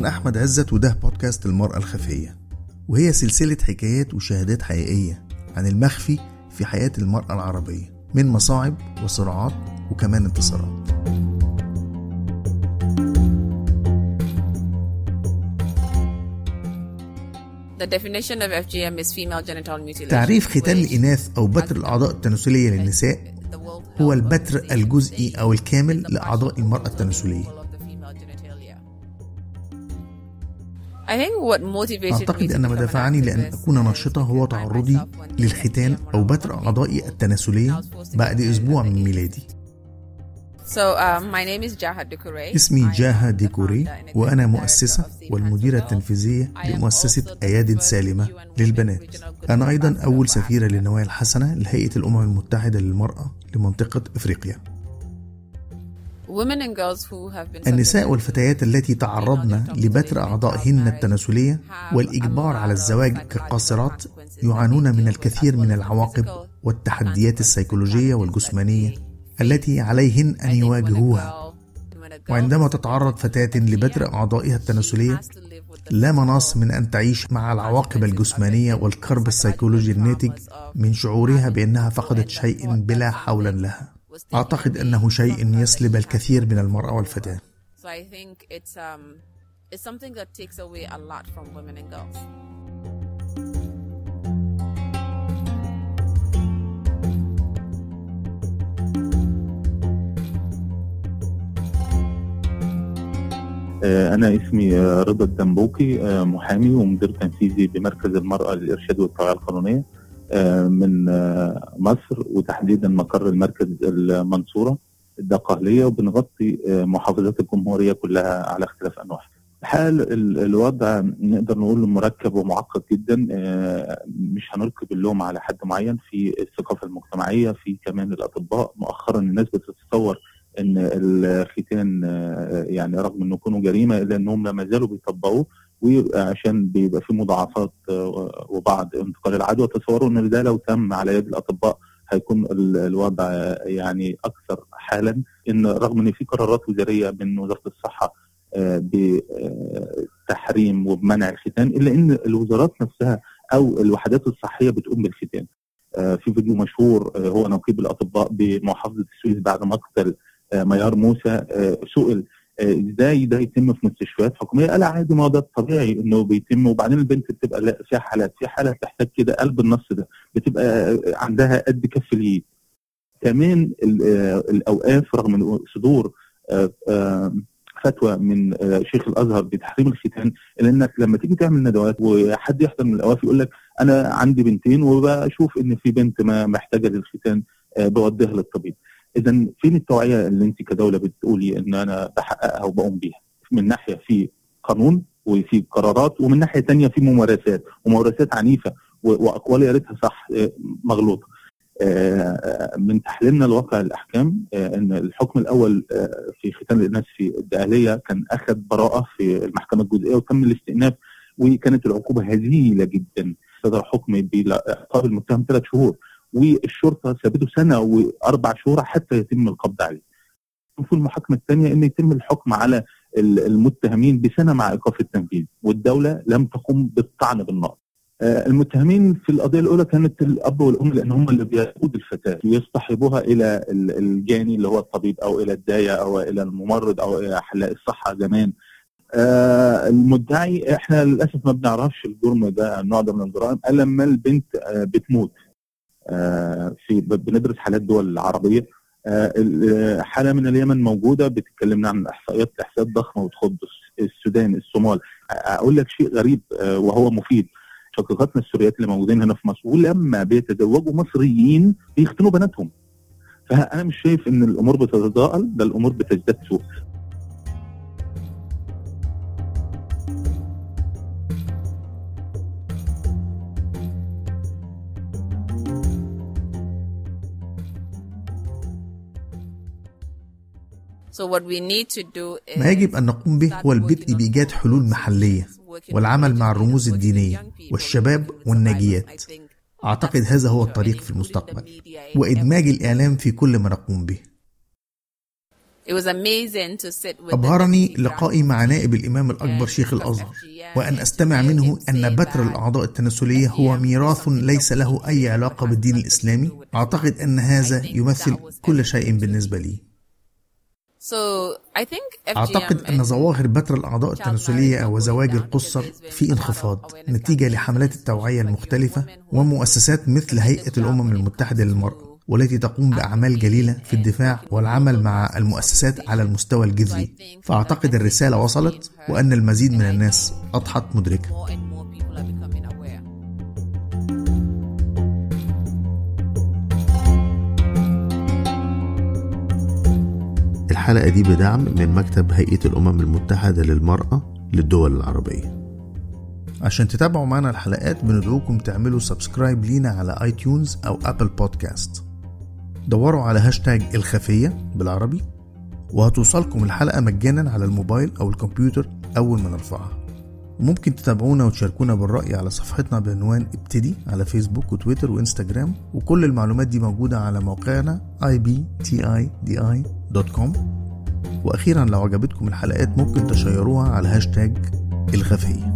أنا أحمد عزت وده بودكاست المرأة الخفية. وهي سلسلة حكايات وشهادات حقيقية عن المخفي في حياة المرأة العربية من مصاعب وصراعات وكمان انتصارات. تعريف ختان الإناث أو بتر الأعضاء التناسلية للنساء هو البتر الجزئي أو الكامل لأعضاء المرأة التناسلية. أعتقد أن ما دفعني لأن أكون ناشطة هو تعرضي للختان أو بتر أعضائي التناسلية بعد أسبوع من ميلادي. Um. اسمي جاها ديكوري وأنا مؤسسة والمديرة التنفيذية لمؤسسة أياد سالمة للبنات. أنا أيضا أول سفيرة للنوايا الحسنة لهيئة الأمم المتحدة للمرأة لمنطقة إفريقيا. النساء والفتيات التي تعرضن لبتر أعضائهن التناسلية والإجبار على الزواج كقاصرات يعانون من الكثير من العواقب والتحديات السيكولوجية والجسمانية التي عليهن أن يواجهوها. وعندما تتعرض فتاة لبتر أعضائها التناسلية لا مناص من أن تعيش مع العواقب الجسمانية والكرب السيكولوجي الناتج من شعورها بأنها فقدت شيء بلا حول لها. أعتقد أنه شيء يسلب الكثير من المرأة والفتاة So I think it's it's something that takes away a lot from women and girls. أنا اسمي آه، رضا الدنبوكي آه، محامي ومدير تنفيذي بمركز المرأة للإرشاد والتوعية القانونية من آه، مصر وتحديدا مقر المركز المنصورة الدقهلية وبنغطي آه، محافظات الجمهورية كلها على اختلاف أنواعها. حال ال- الوضع نقدر نقول مركب ومعقد جدا آه، مش هنلقي باللوم على حد معين. في الثقافة المجتمعية في كمان الأطباء. مؤخرا الناس بتتصور إن الختان آه، يعني رغم إنه يكونوا جريمة الا انهم لا زالوا بيطبقوه. وعشان بيبقى في مضاعفات آه، وبعض انتقال العدوى تصوروا إن ده لو تم على يد الأطباء هيكون ال- الوضع آه، يعني أكثر حالا إن رغم إن في قرارات وزارية من وزارة الصحة آه، بتحريم وبمنع الختان إلا إن الوزارات نفسها أو الوحدات الصحية بتقوم بالختان. آه، في فيديو مشهور آه، هو نقيب الأطباء بمحافظة السويس بعد مقتل آه، ميار موسى آه، سئل آه، إزاي ده يتم في مستشفيات حكومية؟ قال عادي ما هو ده الطبيعي إنه بيتم. وبعدين البنت بتبقى لا فيها حالات في حالة بتحتاج كده قلب النص ده بتبقى عندها قد كف اليد. كمان آه، الأوقاف رغم صدور آه، آه، فتوى من شيخ الأزهر بتحريم الختان إلا إنك لما تيجي تعمل ندوات وحد يحضر من الأوقاف يقول لك أنا عندي بنتين وبشوف إن في بنت ما محتاجة للختان بوديها للطبيب. اذا فين التوعية اللي أنت كدولة بتقولي إن أنا بحققها وبقوم بيها؟ من ناحية في قانون وفي قرارات ومن ناحية تانية في ممارسات وممارسات عنيفة وأقوال يا ريتها صح آه، مغلوطة. آه، من تحليلنا لواقع الأحكام آه، إن الحكم الأول آه، في ختان الاناث في الدقهلية كان أخذ براءة في المحكمة الجزئية وتم الاستئناف وكانت العقوبة هزيلة جدا. صدر حكم بعقاب المتهم ثلاث شهور. والشرطة سابته سنة وأربع شهور حتى يتم القبض عليه. وفي المحاكمه الثانية إن يتم الحكم على ال- المتهمين بسنة مع إيقاف التنفيذ والدولة لم تقم بالطعن بالنقض. آه، المتهمين في القضية الأولى كانت الأب والأم لأن هم اللي بيقود الفتاة ويصطحبوها إلى ال- الجاني اللي هو الطبيب أو إلى الداية أو إلى الممرض أو إلى حلاق الصحة زمان. آه المدعي إحنا للأسف ما بنعرفش الجرم ده النوع ده من الجرائم الا لما البنت آه بتموت. آه في بندرس حالات دول العربية. آه ال- حالة من اليمن موجودة بتتكلمنا عن إحصائيات إحصائيات ضخمة وتخض الس- السودان الصومال. أقول لك شيء غريب آه وهو مفيد. شقيقاتنا السوريات اللي موجودين هنا في مصر ولما بيتزوجوا مصريين بيختنوا بناتهم. فأنا مش شايف إن الأمور بتتضاءل ده الأمور بتزداد سوء. ما يجب أن نقوم به هو البدء بإيجاد حلول محلية والعمل مع الرموز الدينية والشباب والناجيات. أعتقد هذا هو الطريق في المستقبل وإدماج الإعلام في كل ما نقوم به. أبهرني لقائي مع نائب الإمام الأكبر شيخ الأزهر وأن أستمع منه أن بتر الأعضاء التناسلية هو ميراث ليس له أي علاقة بالدين الإسلامي. أعتقد أن هذا يمثل كل شيء بالنسبة لي. أعتقد أن ظواهر بتر الأعضاء التناسلية وزواج القُصّر في انخفاض نتيجة لحملات التوعية المختلفة ومؤسسات مثل هيئة الأمم المتحدة للمرأة والتي تقوم بأعمال جليلة في الدفاع والعمل مع المؤسسات على المستوى الجذري. فأعتقد الرسالة وصلت وأن المزيد من الناس أضحت مدركة. الحلقة دي بدعم من مكتب هيئة الأمم المتحدة للمرأة للدول العربية. عشان تتابعوا معنا الحلقات بندعوكم تعملوا subscribe لينا على iTunes أو Apple Podcasts دوروا على هاشتاج الخفية بالعربي وهتوصلكم الحلقة مجانا على الموبايل أو الكمبيوتر أول ما نرفعها. وممكن تتابعونا وتشاركونا بالرأي على صفحتنا بعنوان ابتدي على فيسبوك وتويتر وإنستجرام وكل المعلومات دي موجودة على موقعنا ibtidi.com وأخيرا لو عجبتكم الحلقات ممكن تشيروها على هاشتاج الخفيه